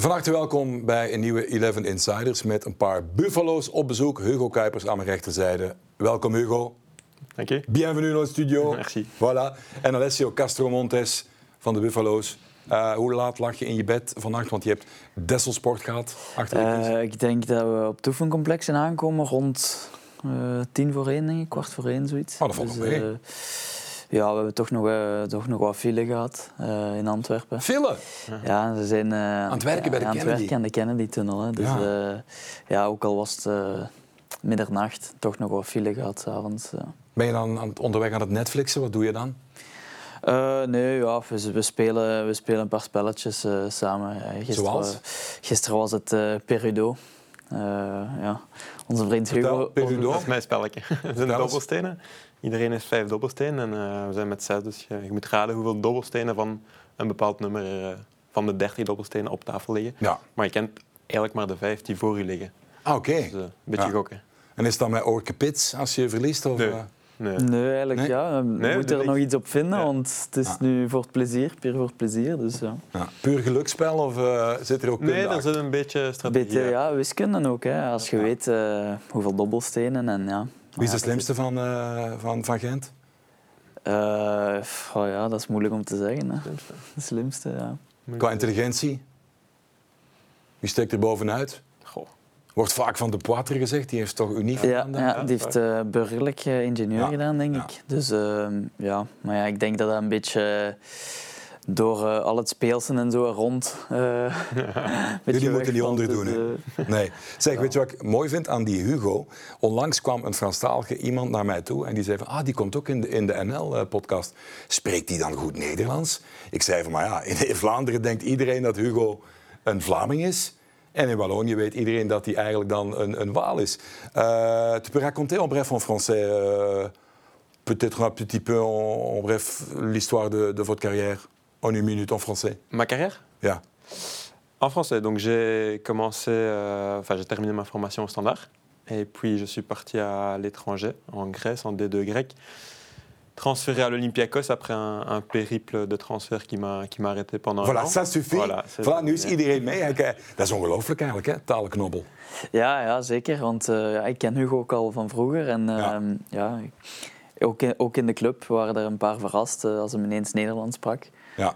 Van harte welkom bij een nieuwe 11 Insiders met een paar Buffalo's op bezoek. Hugo Kuipers aan mijn rechterzijde. Welkom Hugo. Dank je. Bienvenue in het studio. Merci. Voilà. En Alessio Castro Montes van de Buffalo's. Uh, hoe laat lag je in je bed vannacht? Want je hebt Desselsport gehad. Achter uh, ik denk dat we op het aankomen rond uh, tien voor één, denk ik, kwart voor één, zoiets. Oh, dat valt dus. Ja, we hebben toch nog, uh, toch nog wat file gehad uh, in Antwerpen. File? Ja, ze zijn uh, aan het werken bij de aan Kennedy. het werken aan de Kennedy-tunnel. Dus ja. ja. ook al was het middernacht, toch nog wat file gehad s'avonds. Ben je dan aan het, onderweg aan het Netflixen? Wat doe je dan? nee, ja, we, we, spelen, we spelen een paar spelletjes samen. gisteren, Zoals? gisteren was het Perudo. ja. Onze vriend Hugo... Perudo? Dat is mijn spelletje. Dat zijn dobbelstenen. Iedereen heeft vijf dobbelstenen en uh, we zijn met zes. Dus je, je, moet raden hoeveel dobbelstenen van een bepaald nummer uh, van de dertig dobbelstenen op tafel liggen. Ja. Maar je kent eigenlijk maar de vijf die voor je liggen. Ah, oké. Dus, uh, een beetje ja. gokken. En is dat met orkepits als je verliest? Of, nee. Nee. nee, eigenlijk nee? ja. We nee, moeten er nog iets op vinden, ja. want het is ja. nu voor het plezier, puur voor het plezier. Dus, ja. ja. Puur geluksspel of uh, zit er ook Nee, er zit een beetje strategie. Beetje, ja, wiskunde ook. Hè. Als je weet uh, hoeveel dobbelstenen en ja. Wie is de slimste van, uh, van, van Gent? Uh, oh ja, dat is moeilijk om te zeggen. Hè. De slimste, ja. Qua intelligentie? Wie steekt er bovenuit? Goh. Wordt vaak van de Poitre gezegd, die heeft toch uniek ja, gedaan? Ja, die heeft uh, burgerlijk uh, ingenieur ja. gedaan, denk ja. ik. Dus uh, ja, maar ja, ik denk dat dat een beetje door uh, al het speelsen en zo rond. Uh, Jullie moeten niet onderdoen. Dus, uh, nee. Zeg, ja. weet je wat ik mooi vind aan die Hugo? Onlangs kwam een Franstalige iemand naar mij toe en die zei van, ah, die komt ook in de, in de NL-podcast. Spreekt die dan goed Nederlands? Ik zei van, maar ja, in Vlaanderen denkt iedereen dat Hugo een Vlaming is. En in Wallonië weet iedereen dat hij eigenlijk dan een, een Waal is. Uh, tu peux raconter en bref en français, peut-être un petit peu en, en bref, l'histoire de, de votre carrière en une minute en français. Ma carrière? Yeah. En français. Donc j'ai commencé, euh, enfin j'ai terminé ma formation au standard. Et puis je suis parti à l'étranger, en Grèce, en D2 grec. Transféré à l'Olympiakos après un, un, périple de transfert qui m'a arrêté pendant voilà, un an. ça suffit. Voilà, voilà nu is iedereen mee. Dat is ongelooflijk eigenlijk, hè, talenknobbel. Ja, ja, zeker. Want uh, ik ken Hugo ook al van vroeger. En uh, ja. ja ook, in, ook in de club waren er een paar verrast uh, als hij ineens Nederlands sprak. Ja.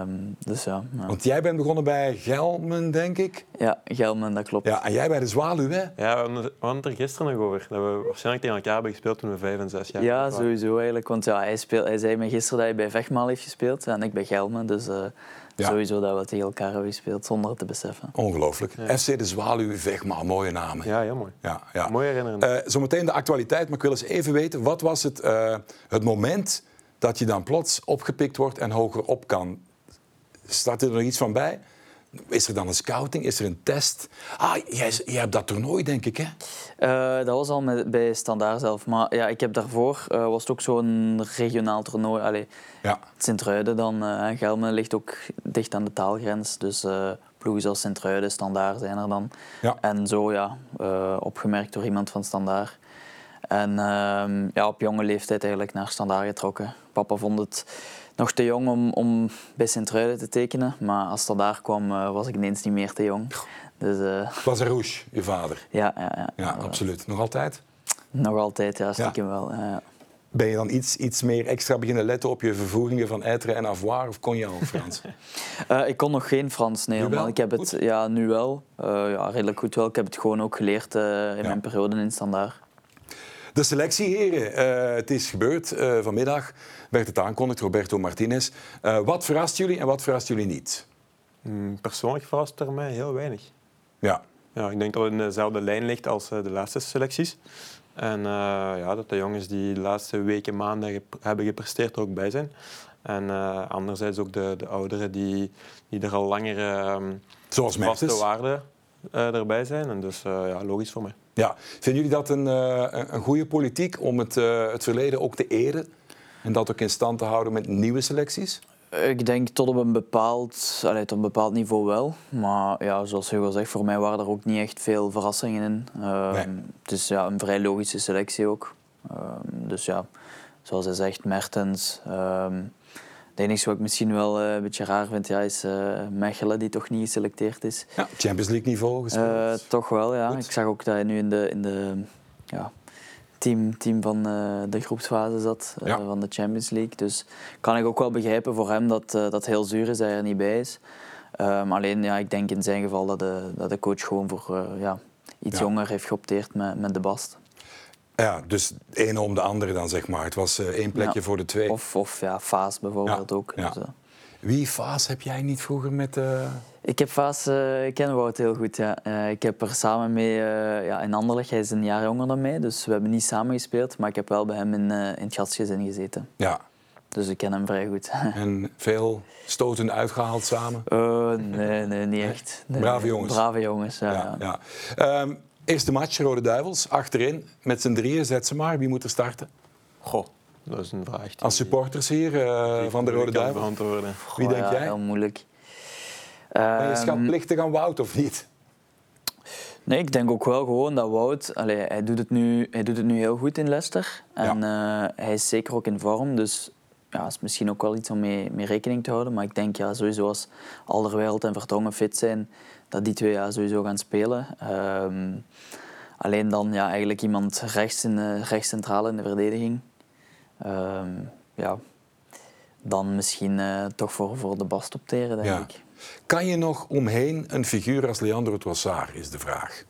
Um, dus ja, ja, Want jij bent begonnen bij Gelmen, denk ik? Ja, Gelmen, dat klopt. Ja, en jij bij de Zwaluw, hè? Ja, we hadden het er gisteren nog over. Dat we waarschijnlijk tegen elkaar hebben gespeeld toen we vijf en zes jaar Ja, sowieso eigenlijk. Want ja, hij, speel, hij zei me gisteren dat hij bij Vechtmaal heeft gespeeld en ik bij Gelmen. Dus uh, ja. sowieso dat we tegen elkaar hebben gespeeld zonder het te beseffen. Ongelooflijk. Ja. FC de Zwaluw, Vechtmaal, mooie namen. Ja, heel mooi. Ja, ja. Mooi herinnering. Uh, zometeen de actualiteit, maar ik wil eens even weten, wat was het, uh, het moment dat je dan plots opgepikt wordt en hoger op kan? Staat er nog iets van bij? Is er dan een scouting? Is er een test? Ah, jij, jij hebt dat toernooi, denk ik, hè? Uh, dat was al met, bij Standaard zelf. Maar ja, ik heb daarvoor, uh, was het ook zo'n regionaal toernooi. Allee, ja. Sint-Truiden dan. Uh, Gelmen ligt ook dicht aan de taalgrens. Dus ploegen zoals Sint-Truiden, Standaard zijn er dan. Ja. En zo, ja, opgemerkt door iemand van Standaard. En uh, ja, op jonge leeftijd eigenlijk naar Standaard getrokken. Papa vond het nog te jong om, om bij Sint-Truiden te tekenen. Maar als dat daar kwam, uh, was ik ineens niet meer te jong. Dus, uh, was een Rouge, je vader? Ja, ja, ja. ja absoluut. Nog altijd? Nog altijd, ja, stiekem ja. wel. Ja. Ben je dan iets, iets meer extra beginnen letten op je vervoegingen van être en avoir of kon je al Frans? uh, ik kon nog geen Frans, nee. Maar ik heb het goed? ja, nu wel. ja, redelijk goed wel. Ik heb het gewoon ook geleerd in mijn periode in standaard. De selectie, heren. Uh, het is gebeurd. Uh, vanmiddag werd het aankondigd, Roberto Martinez. Uh, wat verrast jullie en wat verrast jullie niet? Mm, persoonlijk verrast er mij heel weinig. Ja. ja ik denk dat het in dezelfde lijn ligt als de laatste selecties. En ja, dat de jongens die de laatste weken, maanden gep hebben gepresteerd er ook bij zijn. En anderzijds ook de, de ouderen die, die er al langer um, Zoals vaste waarden erbij zijn. En dus ja, logisch voor mij. Ja. Vinden jullie dat een, uh, een goede politiek om het, uh, het verleden ook te eren? En dat ook in stand te houden met nieuwe selecties? Ik denk tot op een bepaald, allee, tot een bepaald niveau wel. Maar ja, zoals Hugo zegt, voor mij waren er ook niet echt veel verrassingen in. Nee. Het is ja, een vrij logische selectie ook. dus ja, zoals hij zegt, Mertens, Het enige wat ik misschien wel uh, een beetje raar vind, ja, is uh, Mechelen, die toch niet geselecteerd is. Ja, Champions League niveau gespeeld. Uh, toch wel, ja. Ik zag ook dat hij nu in de, in de ja, team, team van de groepsfase zat, van de Champions League. Dus kan ik ook wel begrijpen voor hem dat dat heel zuur is dat hij er niet bij is. Um, alleen, ja, ik denk in zijn geval dat de, dat de coach gewoon voor ja, iets jonger heeft geopteerd met, met de Bast. Ja, dus de ene om de andere dan, zeg maar. Het was uh, één plekje voor de twee. Of, of ja, Faas bijvoorbeeld ook. Dus, uh. Wie Faas heb jij niet vroeger met... Uh... Ik heb Faas, ik ken Wout heel goed, ja. ik heb er samen mee ja, in Anderlecht, hij is een jaar jonger dan mij, dus we hebben niet samen gespeeld, maar ik heb wel bij hem in, in het gastgezin gezeten. Ja. Dus ik ken hem vrij goed. En veel stoten uitgehaald samen? nee, nee, niet echt. Nee, brave jongens. Brave jongens, ja. ja, ja. Um, Eerste match, Rode Duivels, achterin. Met z'n drieën, zet ze maar. Wie moet er starten? Goh, dat is een vraag. Als supporters hier uh, van de Rode Duivels. Wie denk jij? Heel moeilijk. Ben je schatplichtig aan Wout of niet? Nee, ik denk ook wel gewoon dat Wout, allee, hij, doet het nu, hij doet het nu heel goed in Leicester. En ja. uh, hij is zeker ook in vorm. Dus ja, is misschien ook wel iets om mee, mee rekening te houden. Maar ik denk ja, sowieso als Alderwereld en Vertongen fit zijn, dat die twee ja, sowieso gaan spelen. Um, alleen dan ja, eigenlijk iemand rechts, in de, rechts centraal in de verdediging. Um, ja, dan misschien uh, toch voor, voor de bast opteren, denk ja. ik. Kan je nog omheen een figuur als Leandro Trossard, is de vraag.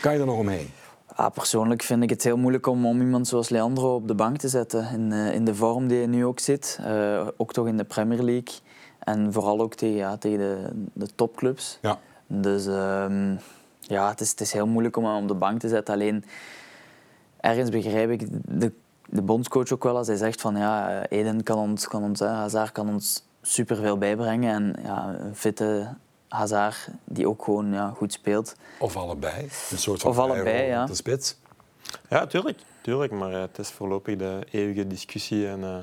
Kan je er nog omheen? Ja, persoonlijk vind ik het heel moeilijk om, om iemand zoals Leandro op de bank te zetten. In, uh, in de vorm die hij nu ook zit. Uh, ook toch in de Premier League. En vooral ook tegen, ja, tegen de, de topclubs. Ja. Dus um, ja, het is, het is heel moeilijk om hem op de bank te zetten. Alleen ergens begrijp ik de, de bondscoach ook wel als hij zegt van ja, Eden kan ons, kan ons Hazard kan ons superveel bijbrengen. En ja, een fitte Hazard die ook gewoon ja, goed speelt. Of allebei. Een soort van of allebei, ja. de spits. Ja, tuurlijk. tuurlijk maar het is voorlopig de eeuwige discussie. En, uh,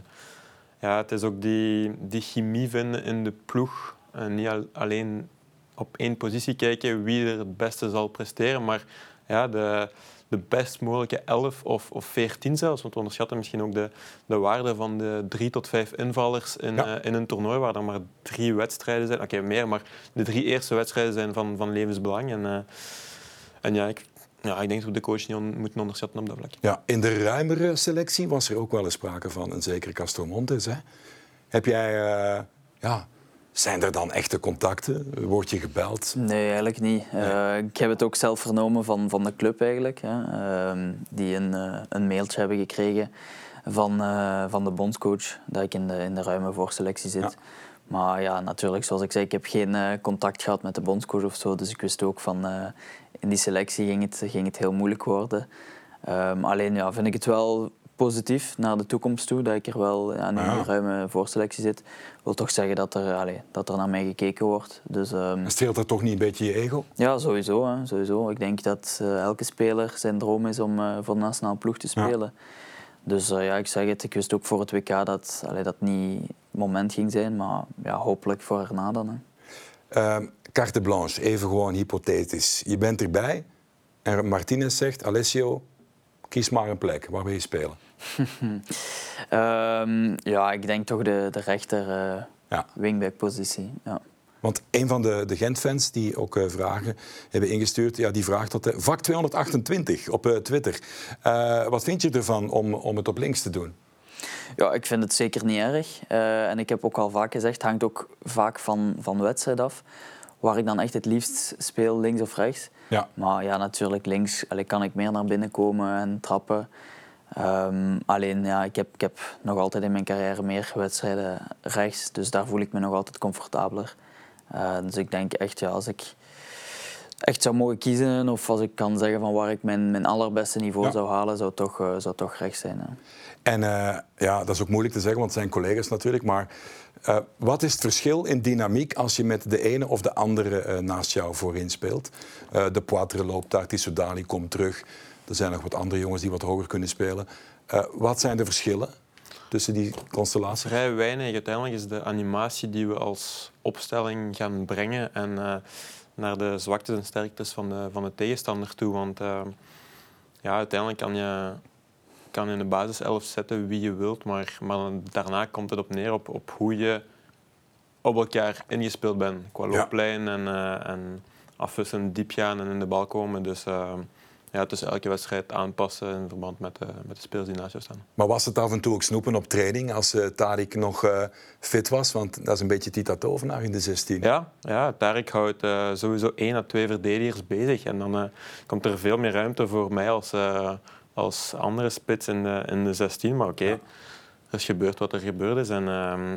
ja, het is ook die, die chemie vinden in de ploeg. En niet al, alleen op één positie kijken wie er het beste zal presteren, maar ja, de, de best mogelijke 11 of, of 14 zelfs. Want we onderschatten misschien ook de, de waarde van de drie tot vijf invallers in, ja. uh, in een toernooi waar er maar drie wedstrijden zijn. Oké, okay, meer, maar de drie eerste wedstrijden zijn van, van levensbelang. En, uh, en ja, ik, ja, ik denk dat we de coach niet moeten onderschatten op dat vlak. Ja, in de ruimere selectie was er ook wel eens sprake van een zekere Castro Montes. Hè? Heb jij... Uh, ja, zijn er dan echte contacten? Word je gebeld? Nee, eigenlijk niet. Nee. Uh, ik heb het ook zelf vernomen van, van de club eigenlijk. Hè, uh, die een, uh, een mailtje hebben gekregen van, van de bondscoach dat ik in de, in de ruime voorselectie zit. Ja. Maar ja, natuurlijk, zoals ik zei, ik heb geen contact gehad met de bondscoach of zo. Dus ik wist ook van in die selectie ging het, ging het heel moeilijk worden. Um, alleen ja, vind ik het wel positief naar de toekomst toe, dat ik er wel ja, nu in een ruime voorselectie zit, wil toch zeggen dat er, allez, dat er naar mij gekeken wordt. Dus, um, Streelt dat toch niet een beetje je ego? Ja, sowieso. Hè, sowieso. Ik denk dat uh, elke speler zijn droom is om voor de nationale ploeg te spelen. Ja. Dus uh, ja, ik zeg het, ik wist ook voor het WK dat dat niet het moment ging zijn, maar ja, hopelijk voor erna dan. Hè. Ehm, carte blanche, even gewoon hypothetisch. Je bent erbij en Martinez zegt, Alessio, kies maar een plek. Waar wil je spelen? um, ja, ik denk toch de, de rechter uh, ja. wingback-positie. Ja. Want een van de, de Gent-fans die ook uh, vragen hebben ingestuurd, ja, die vraagt dat vak 228 op uh, Twitter. wat vind je ervan om, om het op links te doen? Ja, ik vind het zeker niet erg. en ik heb ook al vaak gezegd, het hangt ook vaak van, van de wedstrijd af. Waar ik dan echt het liefst speel, links of rechts. Ja. Maar ja, natuurlijk links allee, kan ik meer naar binnen komen en trappen. Um, alleen, ja, ik heb, ik heb nog altijd in mijn carrière meer wedstrijden rechts, dus daar voel ik me nog altijd comfortabeler. Uh, dus ik denk echt, ja, als ik echt zou mogen kiezen, of als ik kan zeggen van waar ik mijn, mijn allerbeste niveau ja. zou halen, zou toch, uh, zou toch rechts zijn. Hè. En uh, ja, dat is ook moeilijk te zeggen, want het zijn collega's natuurlijk, maar wat is het verschil in dynamiek als je met de ene of de andere naast jou voorin speelt? de Poitre loopt daar, Tissoudali komt terug. Er zijn nog wat andere jongens die wat hoger kunnen spelen. Wat zijn de verschillen tussen die constellaties? Vrij weinig. Uiteindelijk is de animatie die we als opstelling gaan brengen en uh, naar de zwaktes en sterktes van de, van de tegenstander toe. Want uh, ja, uiteindelijk kan je kan in de basiself zetten wie je wilt, maar, maar daarna komt het op neer op, op hoe je op elkaar ingespeeld bent. Qua looplijn en, uh, en afwisselen, diep gaan en in de bal komen. Dus ja, dus elke wedstrijd aanpassen in verband met de, met de spelers die naast je staan. Maar was het af en toe ook snoepen op training als uh, Tarik nog uh, fit was? Want dat is een beetje Tita Tovenaar in de 16. Ja, ja Tarik houdt uh, sowieso één à twee verdedigers bezig. En dan komt er veel meer ruimte voor mij als, als andere spits in de, in de 16. Maar oké, okay, ja. Er is gebeurd wat er gebeurd is. En,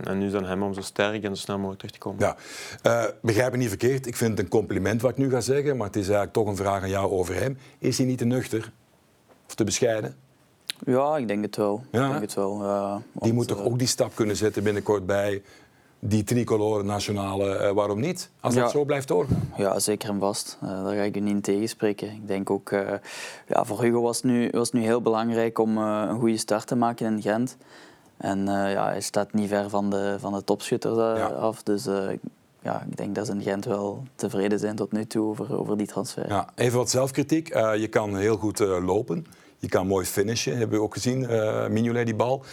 en nu is het aan hem om zo sterk en zo snel mogelijk terug te komen. Ja. begrijp me niet verkeerd, ik vind het een compliment wat ik nu ga zeggen. Maar het is eigenlijk toch een vraag aan jou over hem. Is hij niet te nuchter? Of te bescheiden? Ja, ik denk het wel. Ja, ik denk het wel want, die moet toch ook die stap kunnen zetten binnenkort bij die tricolore nationale, uh, waarom niet? Als dat zo blijft doorgaan. Ja, zeker en vast. Uh, daar ga ik u niet in tegenspreken. Ik denk ook, uh, ja, voor Hugo was het nu, was het nu heel belangrijk om een goede start te maken in Gent. En ja, hij staat niet ver van de, van de topschutters ja. af. Dus ja, ik denk dat ze in Gent wel tevreden zijn tot nu toe over, over die transfer. Ja, even wat zelfkritiek. je kan heel goed lopen. Je kan mooi finishen, hebben we ook gezien. Uh, Mignolet, die bal.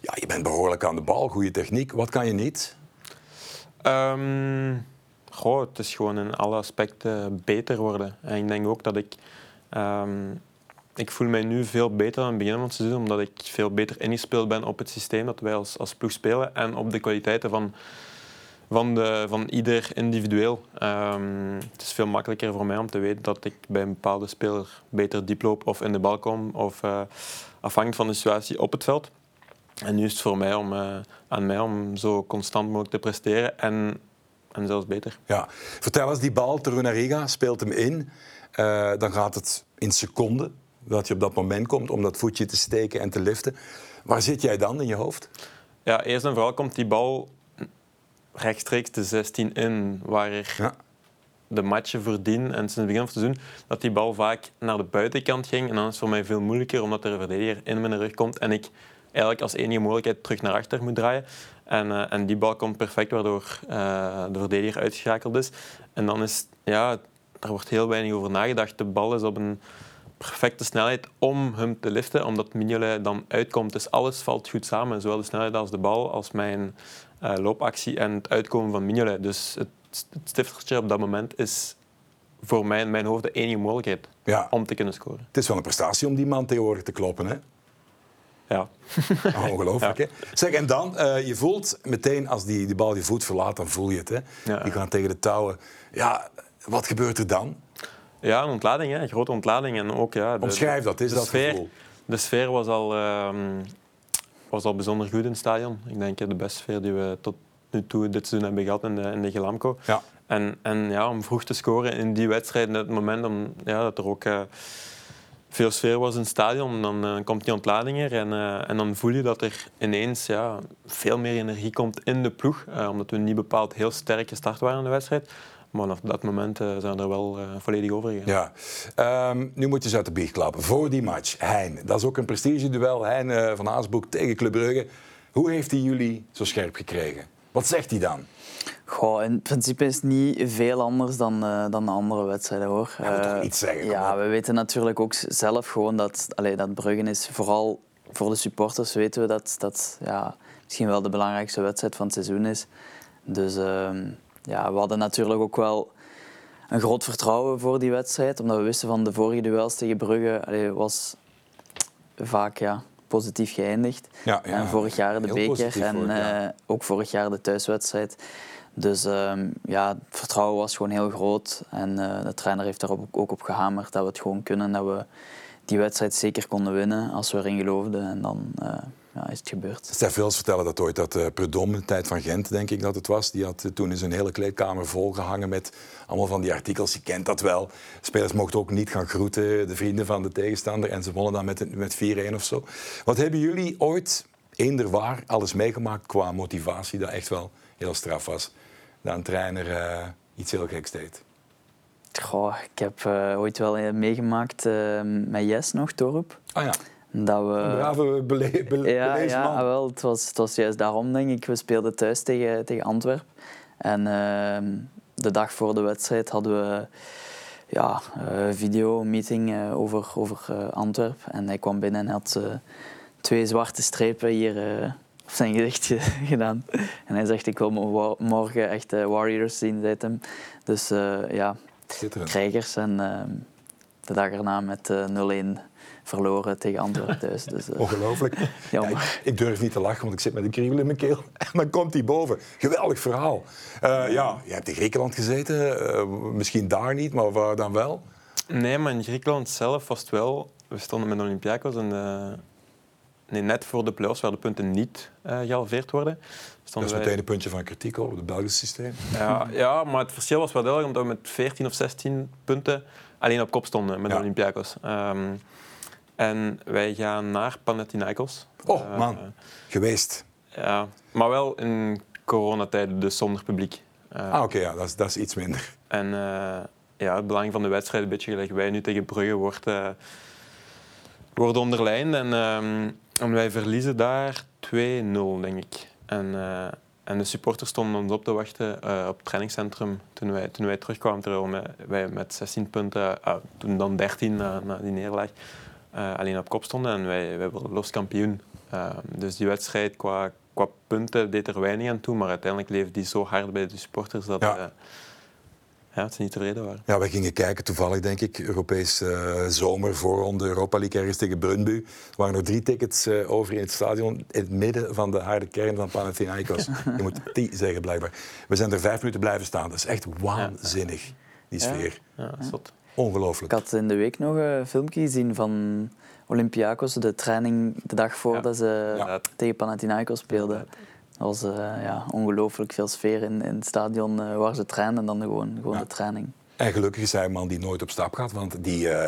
Ja, je bent behoorlijk aan de bal, goede techniek. Wat kan je niet? Um, goh, het is gewoon in alle aspecten beter worden. En ik denk ook dat ik... Um, ik voel mij nu veel beter aan het begin van het seizoen, omdat ik veel beter ingespeeld ben op het systeem dat wij als, als ploeg spelen en op de kwaliteiten van, van, de, van ieder individueel. Um, het is veel makkelijker voor mij om te weten dat ik bij een bepaalde speler beter diep loop of in de bal kom, of uh, afhankelijk van de situatie op het veld. En nu is het voor mij om, uh, aan mij om zo constant mogelijk te presteren en, en zelfs beter. Ja. Vertel eens, die bal, Terunariga speelt hem in. Uh, dan gaat het in seconden dat je op dat moment komt om dat voetje te steken en te liften. Waar zit jij dan in je hoofd? Ja, eerst en vooral komt die bal rechtstreeks de 16 in, waar ja. de matchen verdien. En sinds het begin van het seizoen dat die bal vaak naar de buitenkant ging. En dan is het voor mij veel moeilijker, omdat er een verdediger in mijn rug komt en ik eigenlijk als enige mogelijkheid terug naar achter moet draaien. En, uh, en die bal komt perfect, waardoor uh, de verdediger uitgeschakeld is. En dan is, ja, er wordt heel weinig over nagedacht. De bal is op een perfecte snelheid om hem te liften, omdat Mignolet dan uitkomt. Dus alles valt goed samen, zowel de snelheid als de bal, als mijn uh, loopactie en het uitkomen van Mignolet. Dus het, het stiftertje op dat moment is voor mij in mijn hoofd de enige mogelijkheid ja. om te kunnen scoren. Het is wel een prestatie om die man tegenwoordig te kloppen, hè? Ja. Ongelooflijk, ja. hè? Zeg, en dan, uh, je voelt meteen als die, die bal je voet verlaat, dan voel je het, hè? Ja. Die gaan tegen de touwen. Ja, wat gebeurt er dan? Ja, een ontlading, hè? een grote ontlading. En ook, ja, de, Omschrijf dat, is dat sfeer, gevoel? De sfeer was al, uh, was al bijzonder goed in het stadion. Ik denk de beste sfeer die we tot nu toe dit seizoen hebben gehad in de, in de Gelamco. Ja. En, en ja, om vroeg te scoren in die wedstrijd, het moment om, ja, dat er ook... Uh, veel sfeer was in het stadion, dan uh, komt die ontlading er en, uh, en dan voel je dat er ineens ja, veel meer energie komt in de ploeg, uh, omdat we niet bepaald heel sterk gestart waren in de wedstrijd. Maar vanaf dat moment zijn we er wel volledig over gegaan. Ja. Um, nu moet je ze uit de biecht klappen. Voor die match, Hein. Dat is ook een prestigeduel. Hein van Aasboek tegen Club Brugge. Hoe heeft hij jullie zo scherp gekregen? Wat zegt hij dan? Goh, in principe is het niet veel anders dan, uh, dan de andere wedstrijden hoor. Ja, uh, toch iets zeggen. Ja, we weten natuurlijk ook zelf gewoon dat, allee, dat Bruggen is vooral voor de supporters weten we dat dat ja, misschien wel de belangrijkste wedstrijd van het seizoen is. Dus uh, ja, we hadden natuurlijk ook wel een groot vertrouwen voor die wedstrijd, omdat we wisten van de vorige duels tegen Brugge allee, was vaak ja, positief geëindigd. Ja, ja, en vorig jaar de beker en vorig ook vorig jaar de thuiswedstrijd. Dus um, ja, het vertrouwen was gewoon heel groot. En uh, de trainer heeft daarop ook op gehamerd dat we het gewoon kunnen. Dat we die wedstrijd zeker konden winnen als we erin geloofden. En dan uh, ja, is het gebeurd. Stef Vils vertelde dat ooit, dat uh, Predom, de tijd van Gent denk ik dat het was, die had toen in zijn hele kleedkamer volgehangen met allemaal van die artikels. Je kent dat wel. Spelers mochten ook niet gaan groeten, de vrienden van de tegenstander. En ze wonnen dan met, met 4-1 of zo. Wat hebben jullie ooit, eender waar, alles meegemaakt qua motivatie dat echt wel heel straf was? dat een trainer uh, iets heel geks deed? Goh, ik heb ooit wel meegemaakt met Jes nog, Torp. Ah ja. Dat we... Een brave, bele bele ja, ja, wel, het, was, het was juist daarom, denk ik. We speelden thuis tegen, tegen Antwerpen. En ehm, de dag voor de wedstrijd hadden we ja, uh, video-meeting uh, over, over uh, Antwerpen. En hij kwam binnen en had twee zwarte strepen hier op zijn gezicht gedaan. En hij zegt, ik wil morgen echt Warriors zien, zei hem. Dus ja, krijgers. En de dag erna met 0-1 verloren tegen Antwerpen thuis. Dus, Ongelooflijk. Ja, ik, durf niet te lachen, want ik zit met een kriebel in mijn keel. En dan komt hij boven. Geweldig verhaal. Uh, ja, je hebt in Griekenland gezeten. Uh, misschien daar niet, maar waar dan wel? Nee, maar in Griekenland zelf was het wel... We stonden met Olympiakos en... Nee, net voor de play-offs, waar de punten niet uh, gehalveerd worden. Dat is meteen een puntje van kritiek over het Belgische systeem. Ja, ja, maar het verschil was wel duidelijk, omdat we met 14 of 16 punten alleen op kop stonden met ja. Olympiakos. Um, en wij gaan naar Panathinaikos. Oh, uh, man. Geweest. Ja, maar wel in coronatijden, dus zonder publiek. Uh, ah, oké, ja, dat is, dat is iets minder. En uh, ja, het belang van de wedstrijd, een beetje gelijk wij nu tegen Brugge, wordt, wordt onderlijnd. En, en wij verliezen daar 2-0, denk ik. En, en de supporters stonden ons op te wachten op het trainingscentrum toen wij, toen wij terugkwamen. Terwijl wij met 16 punten, toen dan 13 na, na die neerlaag, uh, alleen op kop stonden en wij, wij werden los kampioen. Uh, dus die wedstrijd qua, qua punten deed er weinig aan toe, maar uiteindelijk leefde die zo hard bij de supporters dat ja. Uh, ja, ze niet tevreden waren. Ja, wij gingen kijken, toevallig denk ik, Europees uh, zomer voor de Europa League ergens tegen Brunbu. Er waren nog drie tickets uh, over in het stadion, in het midden van de harde kern van Panathinaikos. Je moet die zeggen blijkbaar. We zijn er vijf minuten blijven staan. Dat is echt waanzinnig, die sfeer. Ja, ja Ongelooflijk. Ik had in de week nog een filmpje gezien van Olympiakos, de training de dag voordat ze tegen Panathinaikos speelden. Dat was uh, ja, ongelooflijk veel sfeer in, in het stadion uh, waar ze trainen en dan gewoon, gewoon de training. En gelukkig is hij een man die nooit op stap gaat, want die, uh,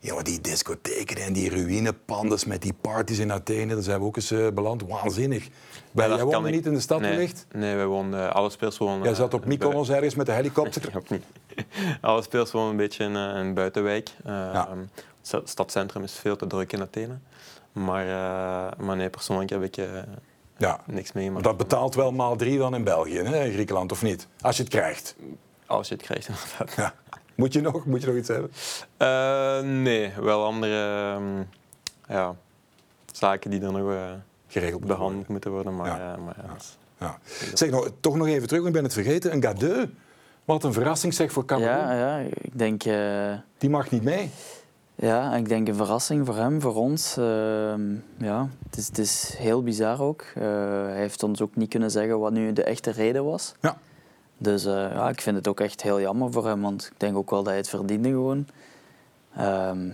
ja, die discotheken en die ruïnepandes met die parties in Athene, daar zijn we ook eens beland. Waanzinnig. Ja, jij woonde niet in de stad nee, wellicht? Nee, wij woonden, alle speels woonden... Jij zat op Mykonos ergens met de helikopter? ook niet. Alle speels wonen een beetje in een eh, buitenwijk. Uh, Het stadcentrum is veel te druk in Athene. Maar, uh, maar nee, persoonlijk heb ik uh, ja. niks meegemaakt. Dat betaalt wel maal drie dan in België, hè, in Griekenland, of niet? Als je het krijgt. Als je het krijgt, inderdaad. Ja. Moet, je nog, moet je nog iets hebben? nee, wel andere um, ja, zaken die er nog geregeld behandeld moeten worden. Maar, ja. maar ja. Zeg, nou, toch nog even terug, ik ben het vergeten. Een gadeu wat een verrassing zeg voor Cameroen. Ja, ja, ik denk... Uh... Die mag niet mee. Ja, ik denk een verrassing voor hem, voor ons. Uh, ja, het is, het is heel bizar ook. Uh, hij heeft ons ook niet kunnen zeggen wat nu de echte reden was. Ja. Dus uh, ja, ik vind het ook echt heel jammer voor hem, want ik denk ook wel dat hij het verdiende gewoon. Ehm,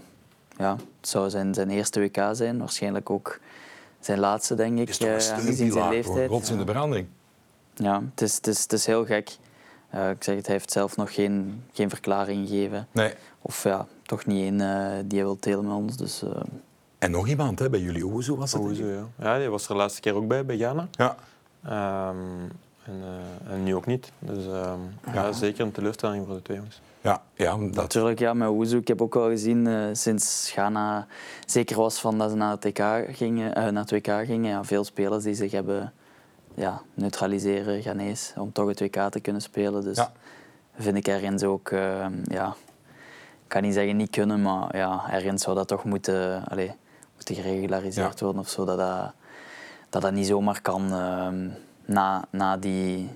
ja, het zou zijn, zijn eerste WK zijn, waarschijnlijk ook zijn laatste, denk ik, aangezien zijn leeftijd. Rots in de branding. Ja, het is, het is, het is heel gek. Uh, ik zeg het, hij heeft zelf nog geen, geen verklaring gegeven. Nee. Of ja, toch niet één uh, die hij wil delen met ons. Dus, uh... En nog iemand hè, bij jullie, Oezo was het? Oezo, ja. ja. Die was er de laatste keer ook bij, bij Ghana. Ja. Um, en, en, nu ook niet. Dus um, ja. ja. zeker een teleurstelling voor de twee jongens. Ja, ja, dat... Natuurlijk, ja, met Oezo. Ik heb ook wel gezien uh, sinds Ghana zeker was van dat ze naar het, TK gingen, uh, naar het WK gingen. Ja, veel spelers die zich hebben ja, neutraliseren Ghanese om toch het WK te kunnen spelen. Dus ja. vind ik ergens ook, uh, ja, ik kan niet zeggen niet kunnen, maar ja, ergens zou dat toch moeten, allez, moeten geregulariseerd worden of zo. Dat dat, dat, dat niet zomaar kan uh, na, na, die,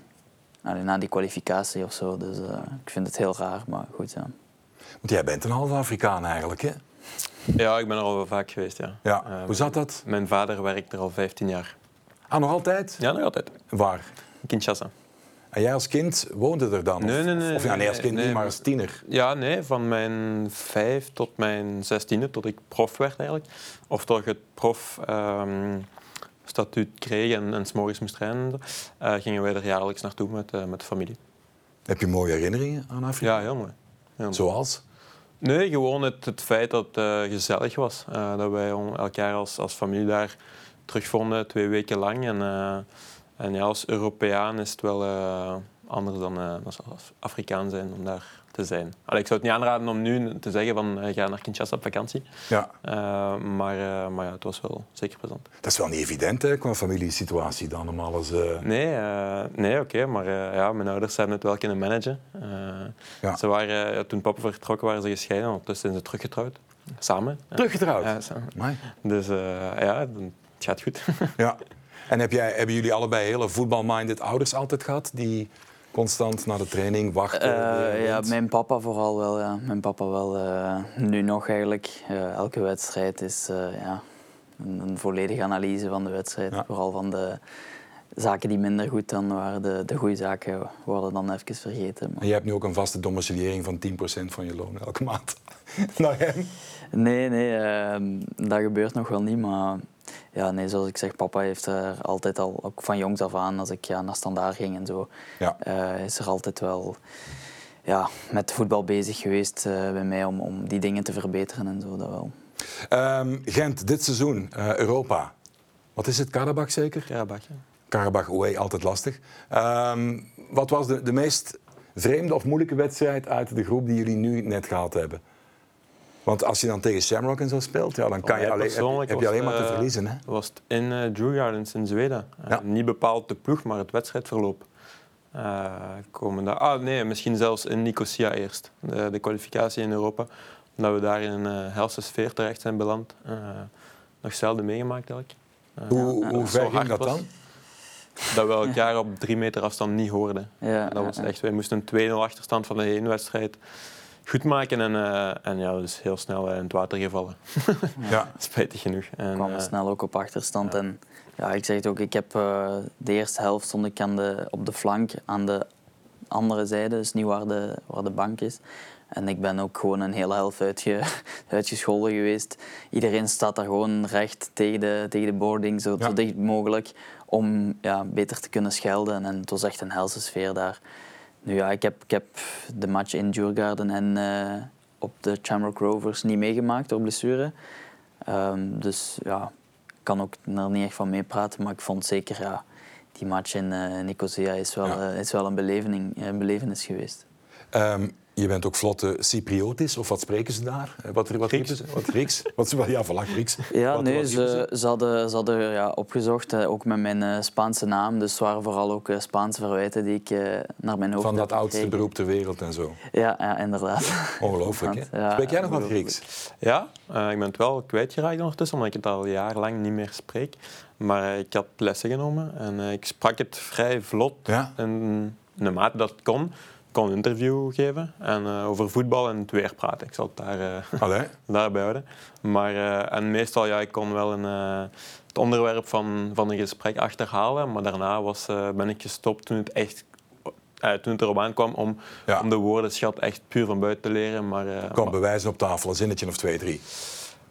allez, na die kwalificatie of zo. Dus uh, ik vind het heel raar, maar goed. Ja. Want jij bent een halve Afrikaan eigenlijk, hè? Ja, ik ben er al wel vaak geweest, ja. ja. Hoe ehm, zat dat? Mijn vader werkt er al 15 jaar. Ah, nog altijd? Ja, nog altijd. Waar? Kinshasa. En jij als kind woonde er dan? Nee, nee, nee. Of ja, nee, als kind niet, maar als tiener? Ja, nee, van mijn vijf tot mijn zestiende, tot ik prof werd eigenlijk. Of tot ik het prof... Um, statuut kreeg en, en s'morgens moest trainen, uh, gingen wij er jaarlijks naartoe met, uh, met de familie. Heb je mooie herinneringen aan Afrika? Ja, heel mooi. Heel Zoals? Nee, gewoon het, het feit dat het uh, gezellig was. dat wij elkaar als, als familie daar terugvonden, twee weken lang. En, en ja, als Europeaan is het wel anders dan als Afrikaan zijn om daar te zijn. Allee, ik zou het niet aanraden om nu te zeggen van uh, ga naar Kinshasa op vakantie. Ja. Uh, maar, uh, maar ja, het was wel zeker plezant. Dat is wel niet evident hè, qua familiesituatie dan om alles... Nee, nee oké. maar ja, mijn ouders hebben het wel kunnen managen. Ja. Ze waren, toen papa vertrokken waren ze gescheiden. Ondertussen zijn ze teruggetrouwd. Samen. Teruggetrouwd? Ja, samen. Dus ja, het gaat goed. Ja. En heb jij, hebben jullie allebei hele voetbalminded ouders altijd gehad? Die constant naar de training wachten? Uh, ja, mijn papa vooral wel. Ja. Mijn papa wel. Uh, nu nog eigenlijk. Uh, elke wedstrijd is ja, een, een, volledige analyse van de wedstrijd. Vooral van de zaken die minder goed dan waren. De, de goede zaken worden dan even vergeten. Maar... En je hebt nu ook een vaste domiciliering van 10% van je loon elke maand naar hem? Nee, nee ehm, dat gebeurt nog wel niet. Maar ja, nee, zoals ik zeg, papa heeft er altijd al, ook van jongs af aan, als ik ja, naar standaard ging en zo, ja. uh, is er altijd wel ja, met voetbal bezig geweest uh, bij mij om, om die dingen te verbeteren en zo, dat wel. Um, Gent, dit seizoen, uh, Europa. Wat is het, Karabach zeker? Karabach, ja. Karabach, oei, altijd lastig. Um, wat was de, de meest vreemde of moeilijke wedstrijd uit de groep die jullie nu net gehad hebben? Want als je dan tegen Shamrock en zo speelt, ja, dan kan je alleen, heb, heb, je alleen maar te eh, verliezen. Hè? was het in uh, Drew Gardens in Zweden. Eh, niet bepaald de ploeg, maar het wedstrijdverloop. Uh, komen daar. Ah nee, misschien zelfs in Nicosia eerst. De, de kwalificatie in Europa. Omdat we daar in een uh, helse sfeer terecht zijn beland. nog zelden meegemaakt eigenlijk. hoe hoe ver ging dat dan? Dat we elkaar op drie meter afstand niet hoorden. Ja, dat was echt, wij moesten een 2-0 achterstand van de heenwedstrijd wedstrijd goed maken. En, uh, en ja, dus heel snel in het water gevallen. ja. Spijtig genoeg. En, kwam uh, snel ook op achterstand. En ja, ik zeg het ook, ik heb uh, de eerste helft stond ik aan de, op de flank aan de andere zijde, dus niet waar de, waar de bank is. En ik ben ook gewoon een hele helft uitge, uitgescholden geweest. Iedereen staat daar gewoon recht tegen de, tegen de boarding, zo, ja. zo dicht mogelijk, om ja, beter te kunnen schelden. En het was echt een helse sfeer daar. Nu ja, ik heb, ik heb de match in Djurgården en uh, op de Shamrock Rovers niet meegemaakt door blessure. Um, dus ja, ik kan ook er niet echt van meepraten, maar ik vond zeker ja, die match in uh, Nicosia is wel, ja. uh, is wel een, beleving, een belevenis geweest. Um, je bent ook vlotte Cypriotisch, of wat spreken ze daar? Eh, wat, wat Grieks. Ze? Wat Grieks? Wat, ja, voilà, Grieks. Ja, wat, nee, wat ze, ze, hadden, ze hadden ja, opgezocht, ook met mijn uh, Spaanse naam. Dus het waren vooral ook uh, Spaanse verwijten die ik naar mijn hoofd Van dat oudste beroep ter wereld en zo. Ja, ja inderdaad. Ongelooflijk, hè? Ja, Spreek jij nog wat Grieks? Ja, ik ben het wel kwijtgeraakt ondertussen, omdat ik het al jarenlang niet meer spreek. Maar ik had lessen genomen en ik sprak het vrij vlot. Ja? En naarmate dat het kon, kon een interview geven en uh, over voetbal en het weer praten. Ik zal het daar, uh, daarbij houden. Maar, uh, en meestal, ja, ik kon wel een, het onderwerp van, van een gesprek achterhalen, maar daarna was, ben ik gestopt toen het echt toen het erop aankwam om, ja. om de woordenschat echt puur van buiten te leren. Maar, uh, Kom bewijzen op tafel, een zinnetje of twee, drie.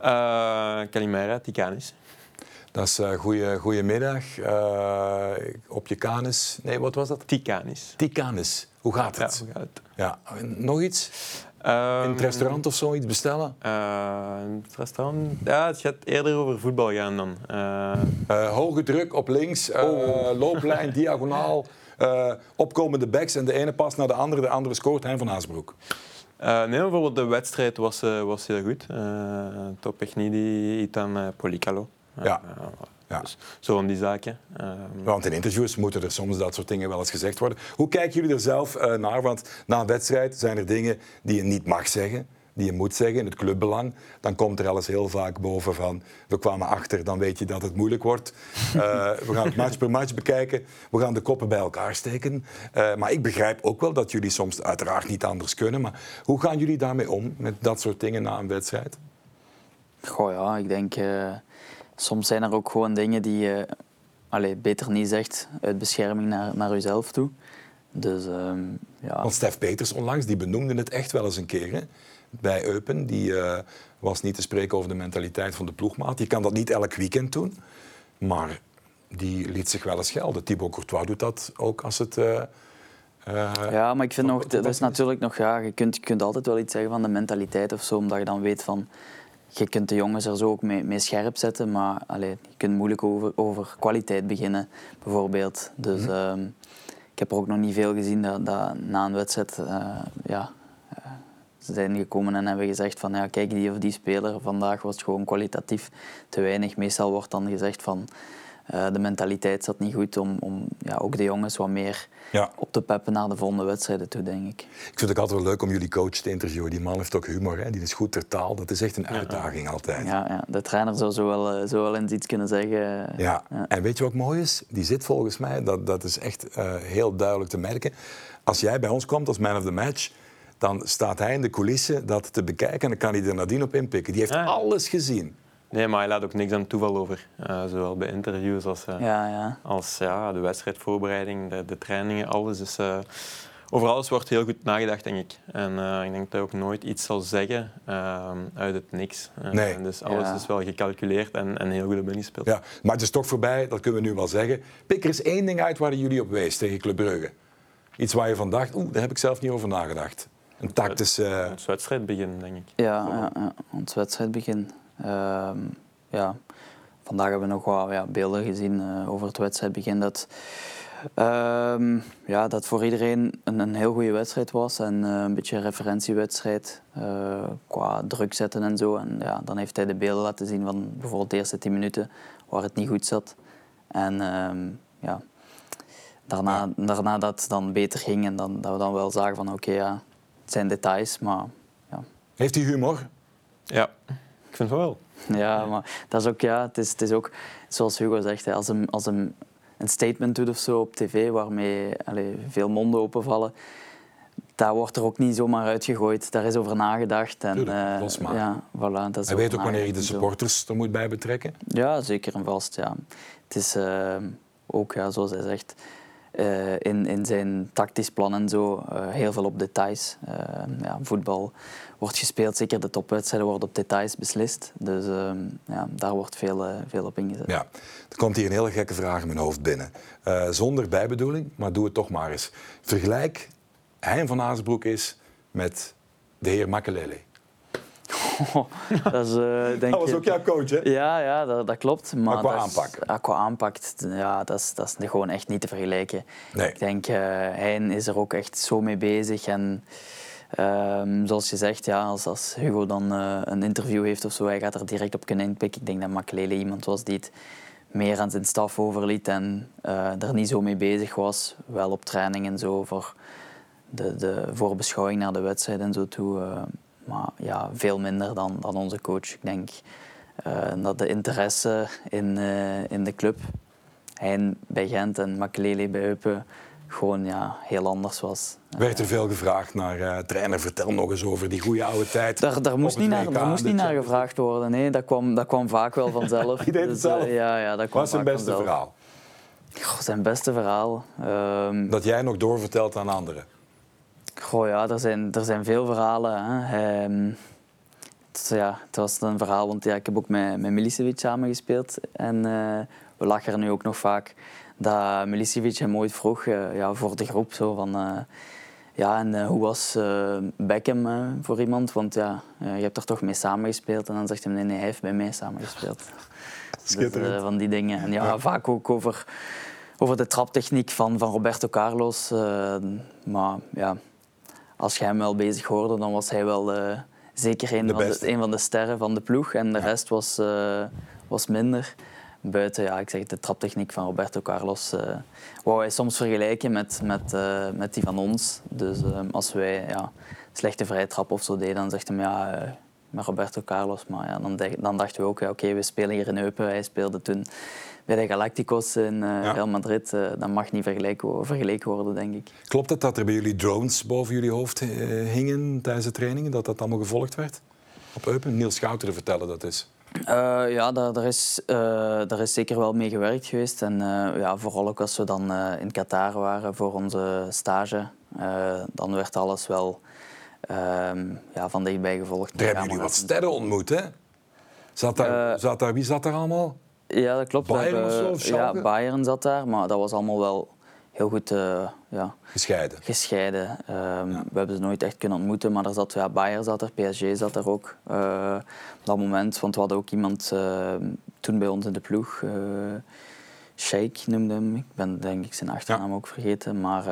Uh, Kalimera, Tikanis. Dat is uh, goeie, goedemiddag. Uh, op je canis. Nee, wat was dat? Tikanis. Tikanis. Hoe gaat het? Ja, hoe gaat het? Ja. Nog iets? Um, in het restaurant of zo iets bestellen? Uh, in het restaurant? Ja, het gaat eerder over voetbal gaan dan. Uh, hoge druk op links, oh. looplijn, diagonaal, opkomende backs en de ene pas naar de andere, de andere scoort, Hein van Haasbroek. nee, bijvoorbeeld de wedstrijd was, was heel goed. Uh, Topechnidi, Itan Policalo. Ja. Ja. Dus zo van die zaken. Um... Want in interviews moeten er soms dat soort dingen wel eens gezegd worden. Hoe kijken jullie er zelf uh, naar? Want na een wedstrijd zijn er dingen die je niet mag zeggen, die je moet zeggen in het clubbelang. Dan komt er alles heel vaak boven van we kwamen achter, dan weet je dat het moeilijk wordt. Uh, we gaan het match per match bekijken. We gaan de koppen bij elkaar steken. Uh, maar ik begrijp ook wel dat jullie soms uiteraard niet anders kunnen. Maar hoe gaan jullie daarmee om met dat soort dingen na een wedstrijd? Goh ja, ik denk soms zijn er ook gewoon dingen die je allee, beter niet zegt uit bescherming naar, naar jezelf toe. Dus, um, ja. Want Stef Peters onlangs die benoemde het echt wel eens een keer hè? bij Eupen. Die uh, was niet te spreken over de mentaliteit van de ploegmaat. Je kan dat niet elk weekend doen, maar die liet zich wel eens gelden. Thibaut Courtois doet dat ook als het... Uh, uh, ja, maar ik vind nog, dat is natuurlijk nog, ja, je kunt, je kunt altijd wel iets zeggen van de mentaliteit of zo, omdat je dan weet van je kunt de jongens er zo ook mee, mee scherp zetten, maar allee, je kunt moeilijk over, over kwaliteit beginnen, bijvoorbeeld. Dus mm ik heb er ook nog niet veel gezien dat, dat na een wedstrijd uh, ja, Ze zijn gekomen en hebben gezegd van ja, kijk, die of die speler, vandaag was het gewoon kwalitatief te weinig. Meestal wordt dan gezegd van uh, de mentaliteit zat niet goed om, om ja, ook de jongens wat meer ja. op te peppen naar de volgende wedstrijden toe, denk ik. Ik vind het altijd wel leuk om jullie coach te interviewen. Die man heeft ook humor, hè? die is goed ter taal. Dat is echt een uitdaging altijd. Ja, ja, de trainer zou zo wel, uh, zo wel eens iets kunnen zeggen. Ja. en weet je wat mooi is? Die zit volgens mij, dat, dat is echt uh, heel duidelijk te merken. Als jij bij ons komt als man of the match dan staat hij in de coulissen dat te bekijken en dan kan hij er nadien op inpikken. Die heeft alles gezien. Nee, maar hij laat ook niks aan toeval over. Uh, zowel bij interviews als, uh, ja, ja. als ja, de wedstrijdvoorbereiding, de, de trainingen, alles. Dus, uh, over alles wordt heel goed nagedacht, denk ik. En ik denk dat hij ook nooit iets zal zeggen uit het niks. Nee. dus alles is wel gecalculeerd en, en heel goed op ingespeeld. Ja, maar het is toch voorbij, dat kunnen we nu wel zeggen. Pik er eens één ding uit waar jullie op wees tegen Club Brugge. Iets waar je van dacht, oeh, daar heb ik zelf niet over nagedacht. Een tactische... Het wedstrijdbegin, denk ik. Ja, ja, ja. het wedstrijdbegin. Ehm, ja. Vandaag hebben we nog wat ja, beelden gezien uh, over het wedstrijdbegin. Dat, uh, ja, dat voor iedereen een, een heel goede wedstrijd was en uh, een beetje een referentiewedstrijd uh, qua druk zetten en zo. En ja, dan heeft hij de beelden laten zien van bijvoorbeeld de eerste 10 minuten waar het niet goed zat. En ehm, ja, daarna, daarna dat het dan beter ging en dan, dat we dan wel zagen van oké, ja, het zijn details, maar ja. Heeft hij humor? Ja. Vind wel. Ja, maar dat is ook, ja, het is, het is ook zoals Hugo zegt, als hem, als hem een statement doet of zo op tv waarmee allez, veel monden openvallen, daar wordt er ook niet zomaar uitgegooid. Daar is over nagedacht. En, Tuurlijk, uh, ja, voilà, dat is Hij weet ook wanneer je de supporters er moet bij betrekken? Ja, zeker en vast. Ja. Het is uh, ook, ja, zoals hij zegt, uh, in, in zijn tactisch plan en zo heel veel op details. ja, voetbal wordt gespeeld. Zeker de topwedstrijden worden op details beslist. Dus uh, ja, daar wordt veel, veel op ingezet. Ja. Er komt hier een hele gekke vraag in mijn hoofd binnen. Zonder bijbedoeling, maar doe het toch maar eens. Vergelijk Hein van Azenbroek is met de heer Makelele. Dat, is, denk dat was ook jouw coach, hè? Ja, ja dat, dat klopt. Maar, maar qua dat aanpak? Is, qua aanpak, ja, dat is, dat is gewoon echt niet te vergelijken. Nee. Ik denk, Hein is er ook echt zo mee bezig en... Um, zoals je zegt, ja, als, als Hugo dan uh, een interview heeft of zo, hij gaat er direct op kunnen inpikken. Ik denk dat Makelele iemand was die het meer aan zijn staf overliet en uh, er niet zo mee bezig was. Wel op training en zo voor de, de voorbeschouwing naar de wedstrijd en zo toe. Uh, maar ja, veel minder dan, dan onze coach. Ik denk dat de interesse in, in de club, hij bij Gent en Makelele bij Eupen, gewoon ja, heel anders was. Werd er veel gevraagd naar uh, trainer, vertel nog eens over die goede oude tijd. Daar, daar moest, niet naar, daar moest niet naar gevraagd worden. Nee, dat kwam, dat kwam vaak wel vanzelf. Je deed het dus, zelf? Ja, ja, dat kwam Wat zijn beste vanzelf. verhaal? Goh, zijn beste verhaal? Um, dat jij nog doorvertelt aan anderen? Goh, ja, er zijn, er zijn veel verhalen. Hè. Um, het, ja, het was een verhaal, want ja, ik heb ook met, met Milicevic samengespeeld. En uh, we lachen er nu ook nog vaak dat Milicevic hem ooit vroeg uh, ja, voor de groep. Zo van, uh, ja, en hoe was Beckham voor iemand? Want ja, je hebt er toch mee samengespeeld. En dan zegt hij, nee, nee, hij heeft bij mij samengespeeld. dus, van die dingen. En ja, ja, vaak ook over, over de traptechniek van, van Roberto Carlos. maar ja, als je hem wel bezig hoorde, dan was hij wel zeker een, van de, een van de sterren van de ploeg. En de ja. rest was, was minder buiten, ja, ik zeg de traptechniek van Roberto Carlos, uh, wou hij soms vergelijken met, met, met die van ons. Dus als wij ja, slechte vrije trap of zo deden, dan zegt hij ja, met Roberto Carlos. Maar ja, dan, dan dachten we ook, ja, oké, okay, we spelen hier in Eupen. Hij speelde toen bij de Galacticos in ja. Real Madrid. dat mag niet vergeleken, vergeleken worden, denk ik. Klopt het dat er bij jullie drones boven jullie hoofd hingen tijdens de trainingen? Dat dat allemaal gevolgd werd? Op Eupen? Niels Schouteren vertellen dat is. Uh, ja, daar, daar, is, uh, daar is zeker wel mee gewerkt geweest. En uh, ja, vooral ook als we dan in Qatar waren voor onze stage, dan werd alles wel ja, van dichtbij gevolgd. Daar hebben jullie wat sterren ontmoet, hè? Zat daar, zat daar, wie zat daar allemaal? Ja, dat klopt. Bayern of zo? Of ja, Bayern zat daar, maar dat was allemaal wel heel goed uh, ja, gescheiden. gescheiden. Um, ja. We hebben ze nooit echt kunnen ontmoeten, maar er zat, ja, Bayern zat er, PSG zat er ook uh, op dat moment. Want we hadden ook iemand uh, toen bij ons in de ploeg, Sheikh noemde hem. Ik ben denk ik zijn achternaam ja. ook vergeten. Maar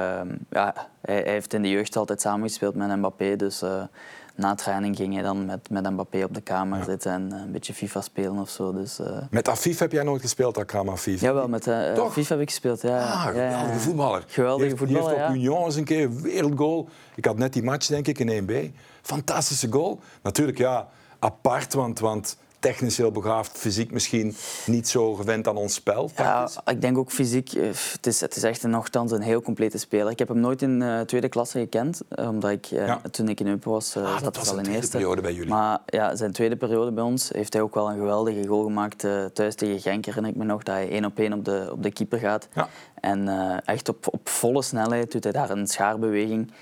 ja, hij, hij, heeft in de jeugd altijd samengespeeld met Mbappé. Dus na training ging hij dan met, met Mbappé op de kamer zitten en een beetje FIFA spelen of zo. Dus, met Afif heb jij nooit gespeeld, Akram Afif? Jawel, met uh, Afif heb ik gespeeld. Ja, ah, ja, geweldige voetballer. Geweldige voetballer, Die heeft op Union eens een keer wereldgoal. Ik had net die match, denk ik, in 1B. Fantastische goal. Natuurlijk, ja, apart, want... want technisch heel begaafd, fysiek misschien niet zo gewend aan ons spel. Ja, ik denk ook fysiek. Eh, het is, het is echt nogthans een heel complete speler. Ik heb hem nooit in uh, tweede klasse gekend, eh, omdat ik toen ik in Eupen was, uh, ah, zat hij al in eerste. periode bij jullie. Maar ja, zijn tweede periode bij ons heeft hij ook wel een geweldige goal gemaakt thuis tegen Genk. Herinner ik me nog dat hij één op één op de, op de keeper gaat. Ja. En echt op, op volle snelheid doet hij daar een schaarbeweging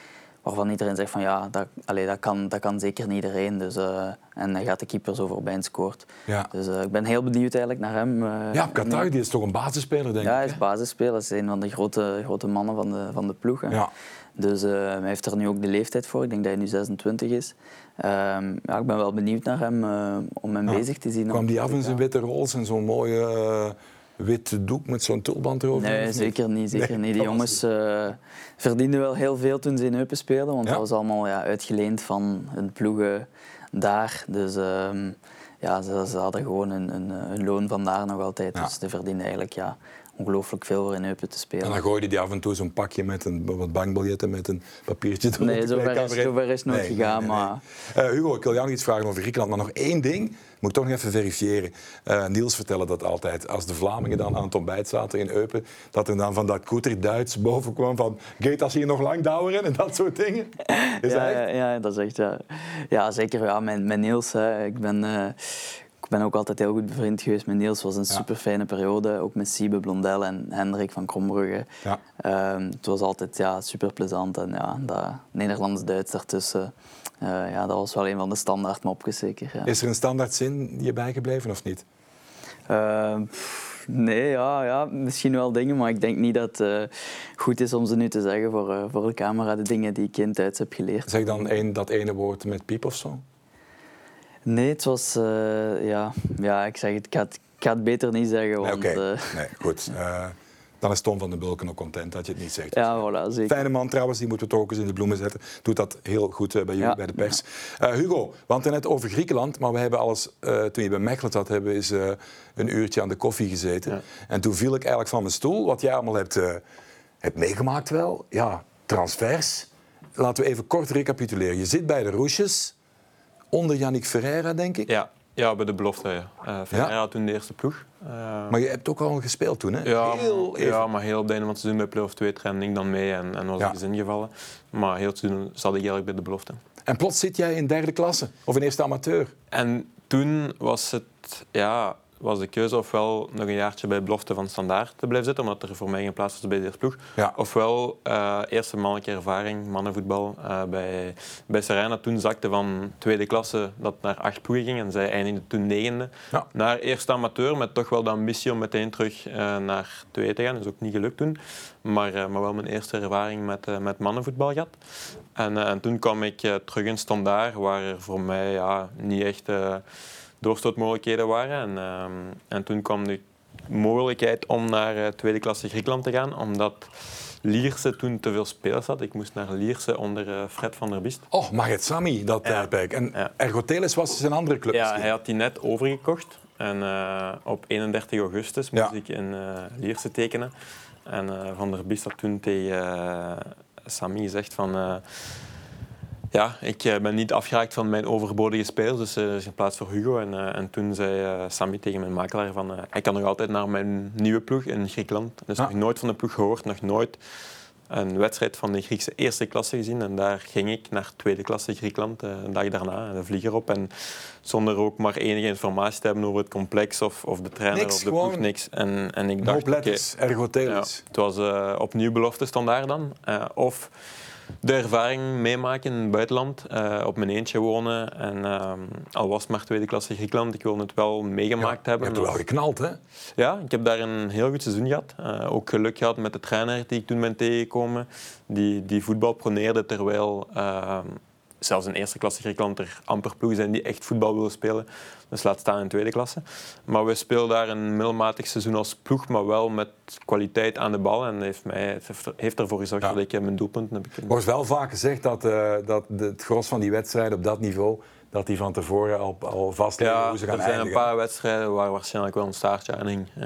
waarvan iedereen zegt van ja, dat, allee, dat, kan, dat kan zeker niet iedereen. Dus, uh, en dan gaat de keeper zo voorbij en scoort. Ja. Dus uh, ik ben heel benieuwd eigenlijk naar hem. Uh, ja, Qatar die is toch een basisspeler, denk ja, ik? Ja, hij is basisspeler. Hij is een van de grote, grote mannen van de, van de ploeg. Hè. Ja. Dus hij heeft er nu ook de leeftijd voor. Ik denk dat hij nu 26 is. Ehm, ja, ik ben wel benieuwd naar hem, om hem bezig te zien. Kwam die af in zijn witte rols en zo'n mooie wit doek met zo'n tulband erover? Nee, zeker niet. Zeker niet. Die jongens uh, verdienden wel heel veel toen ze in Eupen speelden, want dat was allemaal ja, uitgeleend van hun ploegen daar. Dus uh, ja, ze, ze, hadden gewoon een loon vandaar nog altijd. Ja. Dus ze verdienden eigenlijk ja, ongelooflijk veel voor in Eupen te spelen. En dan gooide die af en toe zo'n pakje met een, wat bankbiljetten met een papiertje erop. Nee, zover is, zover is het nooit nee, gegaan. Nee, nee, maar... Uh, Hugo, ik wil jou nog iets vragen over Griekenland, maar nog één ding moet toch nog even verifiëren. Uh, Niels vertelde dat altijd. Als de Vlamingen dan aan het ontbijt zaten in Eupen, dat er dan van dat koeter Duits boven kwam van Geet als hier nog lang douweren en dat soort dingen. Is ja, ja, ja, dat is echt... Ja, ja zeker. Ja, met, met Niels, hè. ik ben... Uh, ik ben ook altijd heel goed bevriend geweest met Niels. Het was een super fijne periode. Ook met Siebe Blondel en Hendrik van Krombrugge. Ja. Um, het was altijd ja, super plezant. En ja, dat Nederlands-Duits daartussen. Uh, ja, dat was wel een van de standaard mopjes zeker. Ja. Is er een standaard zin je bijgebleven of niet? Uh, nee, ja, ja, misschien wel dingen, maar ik denk niet dat het uh, goed is om ze nu te zeggen voor, uh, voor de camera, de dingen die ik in Duits heb geleerd. Zeg dan dat ene woord met piep of zo? Nee, het was... ja, ja, ik zeg het, ik ga het, ik ga het beter niet zeggen, want... Nee, okay. nee goed dan is Tom van den Bulken ook content dat je het niet zegt. Ja, voilà, zeker. Fijne man trouwens, die moeten we toch ook eens in de bloemen zetten. Doet dat heel goed uh, bij jullie, bij de pers. Uh, Hugo, we hadden het net over Griekenland, maar we hebben alles, uh, toen je bij Mechelen zat, hebben we eens een uurtje aan de koffie gezeten. Ja. En toen viel ik eigenlijk van mijn stoel, wat jij allemaal hebt, hebt meegemaakt wel. Ja, transfers. Laten we even kort recapituleren. Je zit bij de Roesjes, onder Yannick Ferreira, denk ik. Ja. Ja, bij de belofte. Ja. Uh, Ferreira ja. toen de eerste ploeg. Uh, maar je hebt ook al gespeeld toen, hè? Ja, heel ja maar heel op het einde van het seizoen bij play-off 2 trainde ik dan mee en, en was ja. ik eens ingevallen. Maar heel het seizoen zat ik eigenlijk bij de belofte. En plots zit jij in derde klasse, of in eerste amateur. En toen was het... Ja, was de keuze ofwel nog een jaartje bij belofte van standaard te blijven zitten, omdat er voor mij geen plaats was bij de eerste ploeg. Ja. Ofwel uh, eerste mannelijke ervaring, mannenvoetbal, uh, bij, bij Serena. Toen zakte van tweede klasse dat naar acht ploegen ging en zij eindigde toen negende. Ja. Naar eerste amateur, met toch wel de ambitie om meteen terug uh, naar twee te gaan. Dat is ook niet gelukt toen. Maar, maar wel mijn eerste ervaring met, met mannenvoetbal gehad. En, en toen kwam ik terug in standaard, waar er voor mij ja, niet echt doorstootmogelijkheden waren. En, ehm, en toen kwam de mogelijkheid om naar uh, tweede klasse Griekenland te gaan, omdat Lierse toen te veel spelers had. Ik moest naar Lierse onder uh, Fred van der Biest. Oh, Maget Sami, dat tijdperk. En ja. Ergotelis was dus een andere club. Ja, hij had die net overgekocht. En uh, op 31 augustus moest ik in Lierse tekenen. En Van der Biest had toen tegen Sami gezegd van ja, ik eh, ben niet afgeraakt van mijn overbodige spelers, dus er is een plaats voor Hugo. En, uh, en toen zei Sammy tegen mijn makelaar van, hij kan nog altijd naar mijn nieuwe ploeg in Griekenland. Dus nog nooit van de ploeg gehoord, nog nooit een wedstrijd van de Griekse eerste klasse gezien. En daar ging ik naar tweede klasse Griekenland, een dag daarna, de vlieger op. En zonder ook maar enige informatie te hebben over het complex of, of de trainer niks, of de ploeg, niks. En, en ik dacht, okay, ergo ja, Het was opnieuw belofte standaard dan. of de ervaring meemaken in het buitenland, uh, op mijn eentje wonen. En uh, al was het maar tweede klasse Griekenland, ik wil het wel meegemaakt ja, hebben. Je hebt wel geknald, hè? Ja, ik heb daar een heel goed seizoen gehad. Uh, ook geluk gehad met de trainer die ik toen ben tegengekomen, die, die voetbal proneerde terwijl zelfs in eerste klasse Griekenland er amper ploegen zijn die echt voetbal willen spelen. Dus laat staan in tweede klasse. Maar we spelen daar een middelmatig seizoen als ploeg, maar wel met kwaliteit aan de bal. En heeft, mij, heeft ervoor gezorgd dat ik mijn doelpunten heb Er wordt wel vaak gezegd dat, uh, dat het gros van die wedstrijden op dat niveau dat die van tevoren al, al vastleggen ja, hoe ze gaan er zijn eindigen. een paar wedstrijden waar waarschijnlijk wel een staartje aan hing. Uh,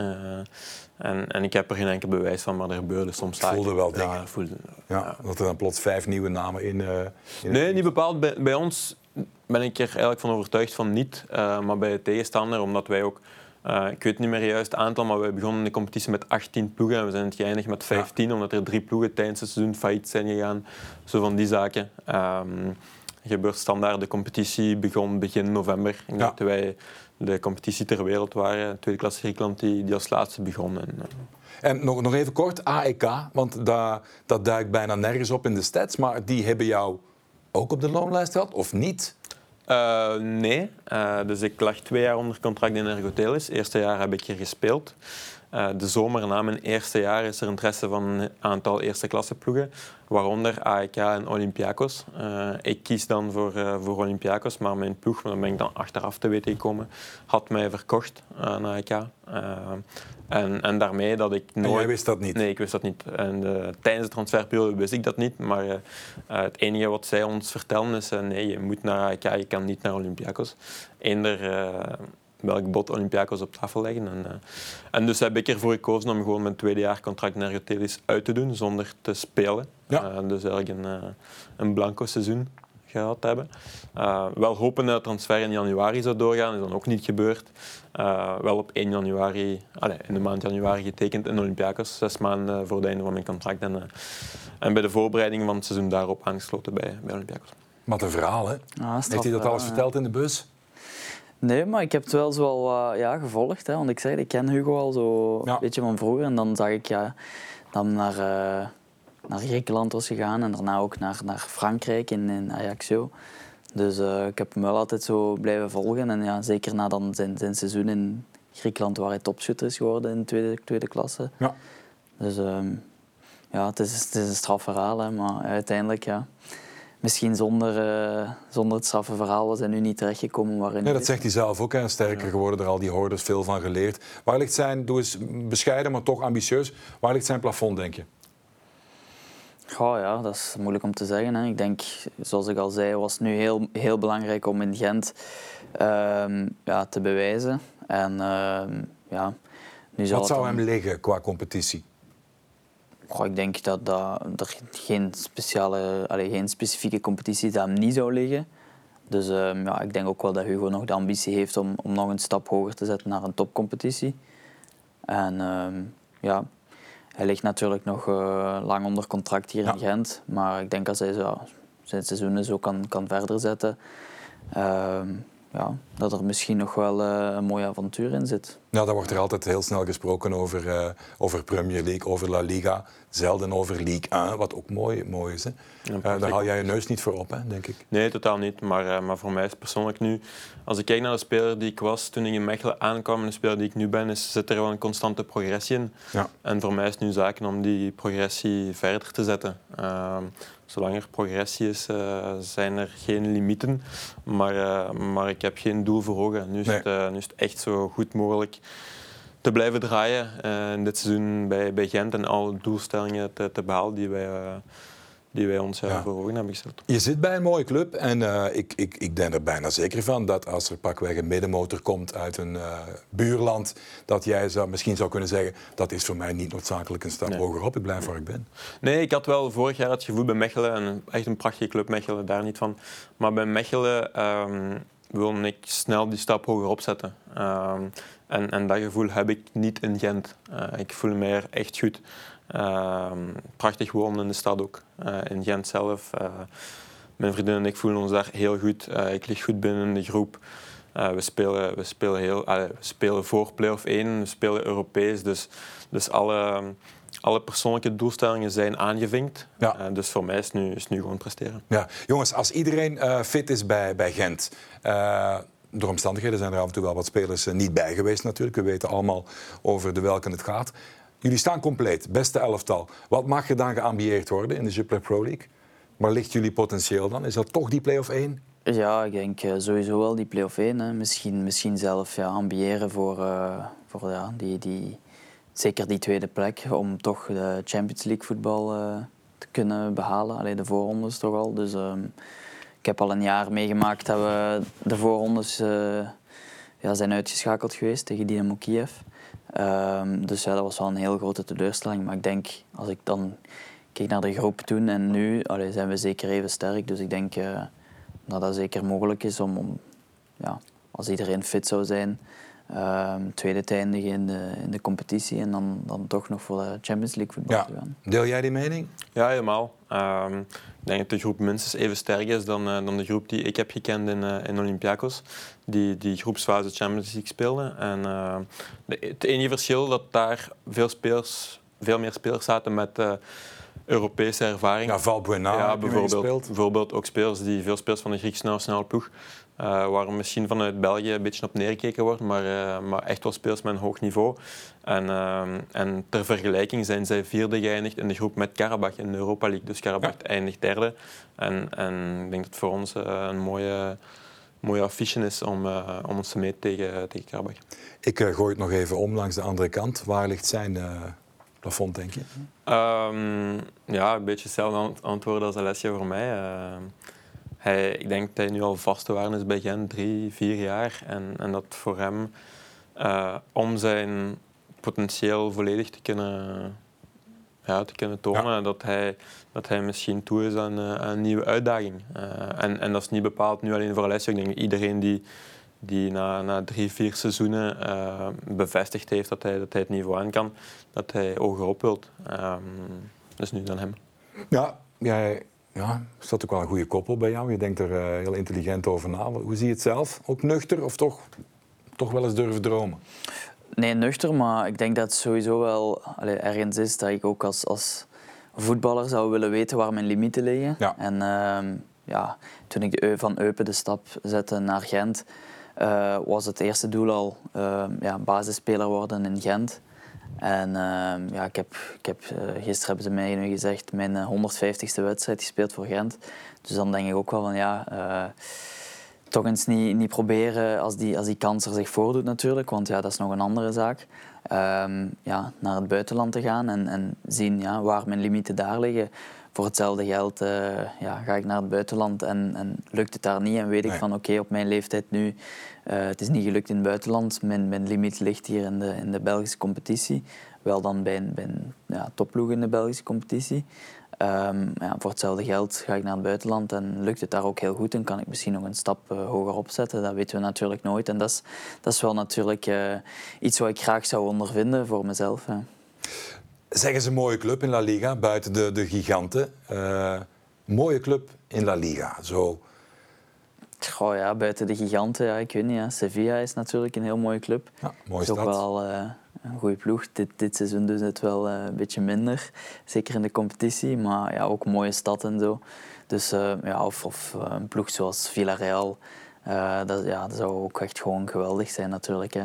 en, en ik heb er geen enkel bewijs van, maar er gebeurde soms zaken. voelde wel dingen. Ja, voelde, ja, Dat er dan plots vijf nieuwe namen in... Uh, in nee, niet bepaald. Bij, bij, ons ben ik er eigenlijk van overtuigd van niet. Uh, maar bij de tegenstander, omdat wij ook... Uh, ik weet niet meer juist het aantal, maar we begonnen de competitie met 18 ploegen en we zijn het geëindigd met 15, ja. omdat er drie ploegen tijdens het seizoen failliet zijn gegaan. Zo van die zaken. Um, gebeurt standaard. De competitie begon begin november. Ik denk dat wij de competitie ter wereld waren. Tweede klasse Griekenland die, die als laatste begon. En, uh... en nog, nog even kort, AEK, want dat, dat duikt bijna nergens op in de stats. Maar die hebben jou ook op de loonlijst gehad, of niet? Uh, nee, uh, dus ik lag twee jaar onder contract in Ergotelis. Het eerste jaar heb ik hier gespeeld. Uh, de zomer na mijn eerste jaar is er interesse van een aantal eerste klasse ploegen, waaronder AEK en Olympiakos. Uh, ik kies dan voor, uh, voor Olympiakos, maar mijn ploeg, daar ben ik dan achteraf te weten gekomen, had mij verkocht aan AEK. en, en daarmee dat ik nooit... En jij wist dat niet? Nee, ik wist dat niet. En tijdens de transferperiode wist ik dat niet, maar het enige wat zij ons vertellen is nee, je moet naar AEK, je kan niet naar Olympiakos. Eender welk bod Olympiakos op tafel leggen. En, uh, en dus heb ik ervoor gekozen om gewoon mijn tweede jaar contract naar Ergotelis uit te doen zonder te spelen. Ja. Uh, dus eigenlijk een, uh, een blanco seizoen gehad hebben. wel hopen dat de transfer in januari zou doorgaan, is dan ook niet gebeurd. wel op 1 januari, allez, in de maand januari getekend in Olympiakos, zes maanden voor het einde van mijn contract. En, en bij de voorbereiding van het seizoen daarop aangesloten bij, bij Olympiakos. Wat een verhaal, hè? Ja, Heeft hij dat alles verteld in de bus? Nee, maar ik heb het wel zo uh, ja, gevolgd. Hè, want ik zei, ik ken Hugo al zo ja. een beetje van vroeger. En dan zag ik ja, dan naar, uh, naar Griekenland was gegaan en daarna ook naar, naar Frankrijk in, in Ajaccio. Dus uh, ik heb hem wel altijd zo blijven volgen. En ja, zeker na dan zijn, zijn seizoen in Griekenland, waar hij topschutter is geworden in de tweede, tweede klasse. Ja. Dus um, ja, het is, het is een strafverhaal, hè, maar uiteindelijk ja misschien zonder, uh, zonder het straffe verhaal was hij nu niet terechtgekomen waarin nee, dat zegt hij zelf ook. Hè. Sterker geworden, er al die hoorders veel van geleerd. Waar ligt zijn, doe eens bescheiden, maar toch ambitieus, waar ligt zijn plafond, denk je? Goh, ja, dat is moeilijk om te zeggen. Hè. Ik denk, zoals ik al zei, was het nu heel, heel belangrijk om in Gent uh, ja, te bewijzen. En, uh, ja, nu Wat zou dan... hem liggen qua competitie? Goh, ik denk dat, dat er geen, speciale, allez, geen specifieke competitie dat hem niet zou liggen. Dus um, ja, ik denk ook wel dat Hugo nog de ambitie heeft om, om nog een stap hoger te zetten naar een topcompetitie. En um, ja, hij ligt natuurlijk nog uh, lang onder contract hier ja. in Gent. Maar ik denk als hij zo, zijn seizoenen zo kan, kan verder zetten, um, ja, dat er misschien nog wel uh, een mooi avontuur in zit. Ja, daar wordt er altijd heel snel gesproken over, uh, over Premier League, over La Liga. Zelden over League 1, wat ook mooi, mooi is. Hè. Ja, uh, daar haal jij je neus niet voor op, hè, denk ik. Nee, totaal niet. Maar, maar voor mij is persoonlijk nu... Als ik kijk naar de speler die ik was toen ik in Mechelen aankwam en de speler die ik nu ben, is, zit er wel een constante progressie in. Ja. En voor mij is het nu zaken om die progressie verder te zetten. Ehm, zolang er progressie is, uh, zijn er geen limieten. Maar, uh, maar ik heb geen doel voor ogen. Nu is, nee. het, uh, nu is het echt zo goed mogelijk te blijven draaien in dit seizoen bij, bij Gent en alle doelstellingen te, te behalen die wij, die wij ons ja. voor ogen hebben gesteld. Je zit bij een mooie club en uh, ik, ik, ik denk er bijna zeker van dat als er pakweg een middenmotor komt uit een uh, buurland, dat jij zou, misschien zou kunnen zeggen, dat is voor mij niet noodzakelijk een stap nee. hoger op, ik blijf waar ik ben. Nee, ik had wel vorig jaar het gevoel bij Mechelen, en echt een prachtige club Mechelen, daar niet van. Maar bij Mechelen um, wilde ik snel die stap hoger opzetten. Um, en, en dat gevoel heb ik niet in Gent. Uh, ik voel me er echt goed. Uh, prachtig wonen in de stad ook, uh, in Gent zelf. Uh, mijn vriendin en ik voelen ons daar heel goed. ik lig goed binnen de groep. we, spelen, we, spelen heel, we spelen voor play-off 1, we spelen Europees. Dus, dus alle, alle persoonlijke doelstellingen zijn aangevinkt. Ja. dus voor mij is nu, is nu gewoon presteren. Ja. Jongens, als iedereen fit is bij, bij Gent door omstandigheden zijn er af en toe wel wat spelers niet bij geweest natuurlijk. We weten allemaal over de welke het gaat. Jullie staan compleet, beste elftal. Wat mag er dan geambieerd worden in de Jupiler Pro League? Maar ligt jullie potentieel dan? Is dat toch die play-off 1? Ja, ik denk uh, sowieso wel die play-off 1. Hè. Misschien, misschien zelf ja, ambiëren voor, uh, voor ja, die, die, zeker die tweede plek. Om toch de Champions League voetbal uh, te kunnen behalen. Alleen de voorrondes toch al. Dus um, ik heb al een jaar meegemaakt dat we de voorrondes ja, zijn uitgeschakeld geweest tegen Dynamo Kiev. Um, dus ja, dat was wel een heel grote teleurstelling. Maar ik denk, als ik dan kijk naar de groep toen en nu, allee, zijn we zeker even sterk. Dus ik denk uh, dat dat zeker mogelijk is om, om ja, als iedereen fit zou zijn, um, tweede te eindigen in de, in de competitie en dan, dan toch nog voor de Champions League voetbal ja. te gaan. Deel jij die mening? Ja, helemaal. Um, ik denk dat de groep minstens even sterk is dan, uh, dan de groep die ik heb gekend in, uh, in Olympiakos, die die groepsfase Champions League speelde. En uh, de, het enige verschil dat daar veel, spelers, veel meer spelers zaten met Europese ervaring. Ja, Valbuena ja, bijvoorbeeld, bijvoorbeeld ook spelers die veel spelers van de Griekse nationale ploeg. Uh, waar misschien vanuit België een beetje op neergekeken wordt, maar, uh, maar echt wel spelers met een hoog niveau. En, uh, en ter vergelijking zijn zij vierde geëindigd in de groep met Karabach in de Europa League. Dus Karabach ja. eindigt derde. En, en ik denk dat het voor ons een mooie, mooie affiche is om, om ons te meten tegen, tegen Karabach. Ik gooi het nog even om langs de andere kant. Waar ligt zijn plafond, denk je? Um, ja, een beetje hetzelfde antwoord als Alessia voor mij. Hij, ik denk dat hij nu al vast te waren is bij Gent, drie, vier jaar. En, en dat voor hem, uh, om zijn potentieel volledig te kunnen, ja, te kunnen tonen, ja. dat, hij, dat hij misschien toe is aan, uh, aan een nieuwe uitdaging. Uh, en, en dat is niet bepaald nu alleen voor Alessio. Ik denk iedereen die, die na, na drie, vier seizoenen uh, bevestigd heeft dat hij, dat hij het niveau aan kan, dat hij hoger op wilt. Um, dus nu dan hem. Ja, jij ja, staat ook wel een goede koppel bij jou. Je denkt er uh, heel intelligent over na. Hoe zie je het zelf? Ook nuchter of toch, toch wel eens durven dromen? Nee, nuchter, maar ik denk dat het sowieso wel allee, ergens is dat ik ook als, als voetballer zou willen weten waar mijn limieten liggen. Ja. En uh, ja, toen ik de, van Eupen de stap zette naar Gent, uh, was het eerste doel al uh, ja, basisspeler worden in Gent. En uh, ja, ik heb, ik heb, gisteren hebben ze mij nu gezegd mijn 150ste wedstrijd gespeeld voor Gent. Dus dan denk ik ook wel van ja, toch eens niet, niet proberen als die, als die kans er zich voordoet natuurlijk. Want ja, dat is nog een andere zaak. Um, ja, naar het buitenland te gaan en, en zien ja, waar mijn limieten daar liggen voor hetzelfde geld uh, ja, ga ik naar het buitenland en, en, lukt het daar niet en weet ik nee. van oké, okay, op mijn leeftijd nu, uh, het is niet gelukt in het buitenland, mijn, mijn limiet ligt hier in de, in de Belgische competitie, wel dan bij een, bij een ja, topploeg in de Belgische competitie. Um, ja, voor hetzelfde geld ga ik naar het buitenland en lukt het daar ook heel goed en kan ik misschien nog een stap uh, hoger opzetten. Dat weten we natuurlijk nooit en dat is, dat is wel natuurlijk iets wat ik graag zou ondervinden voor mezelf. Zeggen ze een mooie club in La Liga, buiten de, de giganten. Uh, mooie club in La Liga, zo. Goh, ja, buiten de giganten, ja, ik weet niet. Ja. Sevilla is natuurlijk een heel mooie club. Ja, mooie is ook stad. wel uh, een goede ploeg. Dit, dit seizoen dus het wel uh, een beetje minder, zeker in de competitie. Maar ja, ook een mooie stad en zo. Dus ja, of, of een ploeg zoals Villarreal, dat, ja, dat zou ook echt gewoon geweldig zijn natuurlijk. Hè.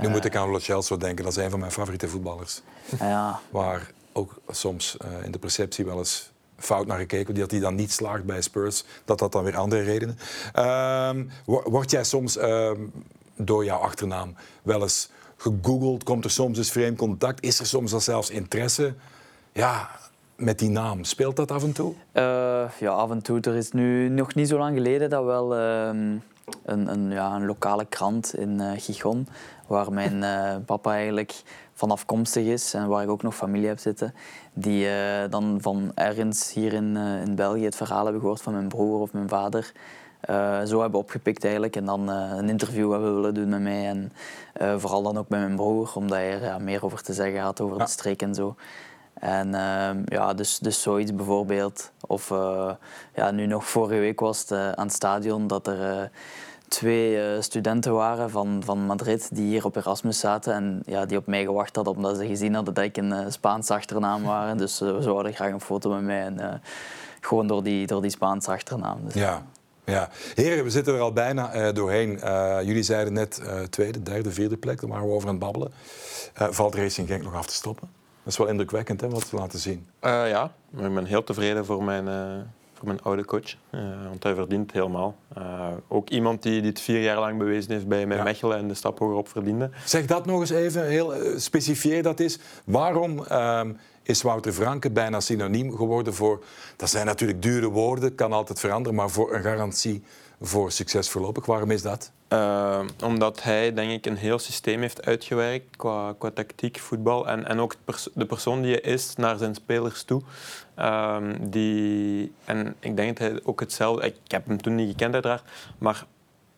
Nu moet ik aan Lo Celso denken, dat is een van mijn favoriete voetballers. Ja. Waar ook soms uh, in de perceptie wel eens fout naar gekeken, dat hij dan niet slaagt bij Spurs, dat dat dan weer andere redenen. Uh, word jij soms uh, door jouw achternaam wel eens gegoogeld? Komt er soms eens vreemd contact? Is er soms al zelfs interesse? Ja, met die naam. Speelt dat af en toe? Uh, ja, af en toe. Er is nu nog niet zo lang geleden dat wel ehm, een, een, ja, een lokale krant in uh, Gijon, waar mijn papa eigenlijk van afkomstig is en waar ik ook nog familie heb zitten, die uh, dan van ergens hier in, uh, in België het verhaal hebben gehoord van mijn broer of mijn vader. Uh, zo hebben opgepikt eigenlijk en dan een interview hebben willen doen met mij en vooral dan ook met mijn broer, omdat hij er meer over te zeggen had over ja. de streek en zo. En ja, dus, dus zoiets bijvoorbeeld. Of ja, nu nog vorige week was het aan het stadion dat er twee uh, studenten waren van, van Madrid die hier op Erasmus zaten en ja, die op mij gewacht hadden omdat ze gezien hadden dat ik een uh, Spaanse achternaam was. Dus uh, ze hadden graag een foto met mij en gewoon door die, door die Spaanse achternaam. Dus, ja. Ja, heren, we zitten er al bijna doorheen. jullie zeiden net tweede, derde, vierde plek, daar waren we over aan het babbelen. valt Racing Genk nog af te stoppen? Dat is wel indrukwekkend hè, wat ze laten zien. ja, ik ben heel tevreden voor mijn, voor mijn oude coach. Uh, want hij verdient het helemaal. Uh, ook iemand die dit vier jaar lang bewezen heeft bij, bij Mechelen en de stap hogerop verdiende. Zeg dat nog eens even, heel specifieer dat is. Waarom ehm, is Wouter Franke bijna synoniem geworden voor... Dat zijn natuurlijk dure woorden, kan altijd veranderen, maar voor een garantie voor succes voorlopig. Waarom is dat? Uh, omdat hij, denk ik, een heel systeem heeft uitgewerkt qua, qua tactiek, voetbal. En, en ook de persoon die hij is naar zijn spelers toe. Uh, die, en ik denk dat hij ook hetzelfde... Ik heb hem toen niet gekend, uiteraard. Maar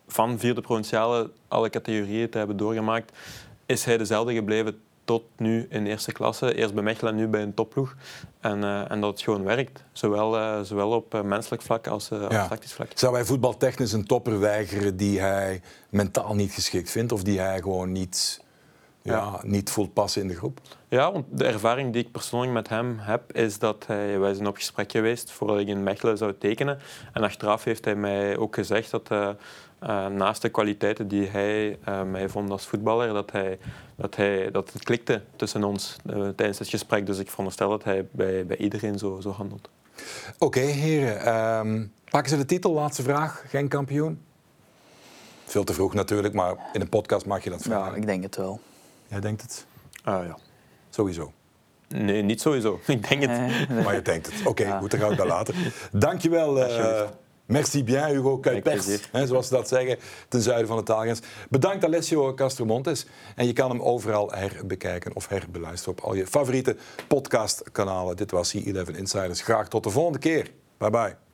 van vierde provinciale alle categorieën te hebben doorgemaakt, is hij dezelfde gebleven tot nu in eerste klasse. Eerst bij Mechelen en nu bij een topploeg. En, uh, en dat het gewoon werkt. Zowel, uh, zowel op uh, menselijk vlak als, als ja. tactisch vlak. Zou hij voetbaltechnisch een topper weigeren die hij mentaal niet geschikt vindt? Of die hij gewoon niet, ja. ja. niet voelt passen in de groep? Ja, want de ervaring die ik persoonlijk met hem heb, is dat hij... Wij zijn op gesprek geweest voordat ik in Mechelen zou tekenen. En achteraf heeft hij mij ook gezegd dat uh, naast de kwaliteiten die hij uh, mij vond als voetballer, dat, hij, dat, hij, dat het klikte tussen ons uh, tijdens het gesprek. Dus ik veronderstel dat hij bij, bij iedereen zo, zo handelt. Oké, okay, heren. Um, pakken ze de titel? Laatste vraag. Geen kampioen? Veel te vroeg natuurlijk, maar in een podcast mag je dat vragen. Ja, ik denk het wel. Jij denkt het? Ah, ja. Sowieso. Nee, niet sowieso. Ik denk het. Maar je denkt het. Oké, okay, ja. goed, dan gaan we dat later. Dankjewel. Uh, Merci bien, Hugo Kuipers, zoals ze dat zeggen, ten zuiden van de taalgrens. Bedankt Alessio Castromontes. En je kan hem overal herbekijken of herbeluisteren op al je favoriete podcastkanalen. Dit was C11 Insiders. Graag tot de volgende keer. Bye bye.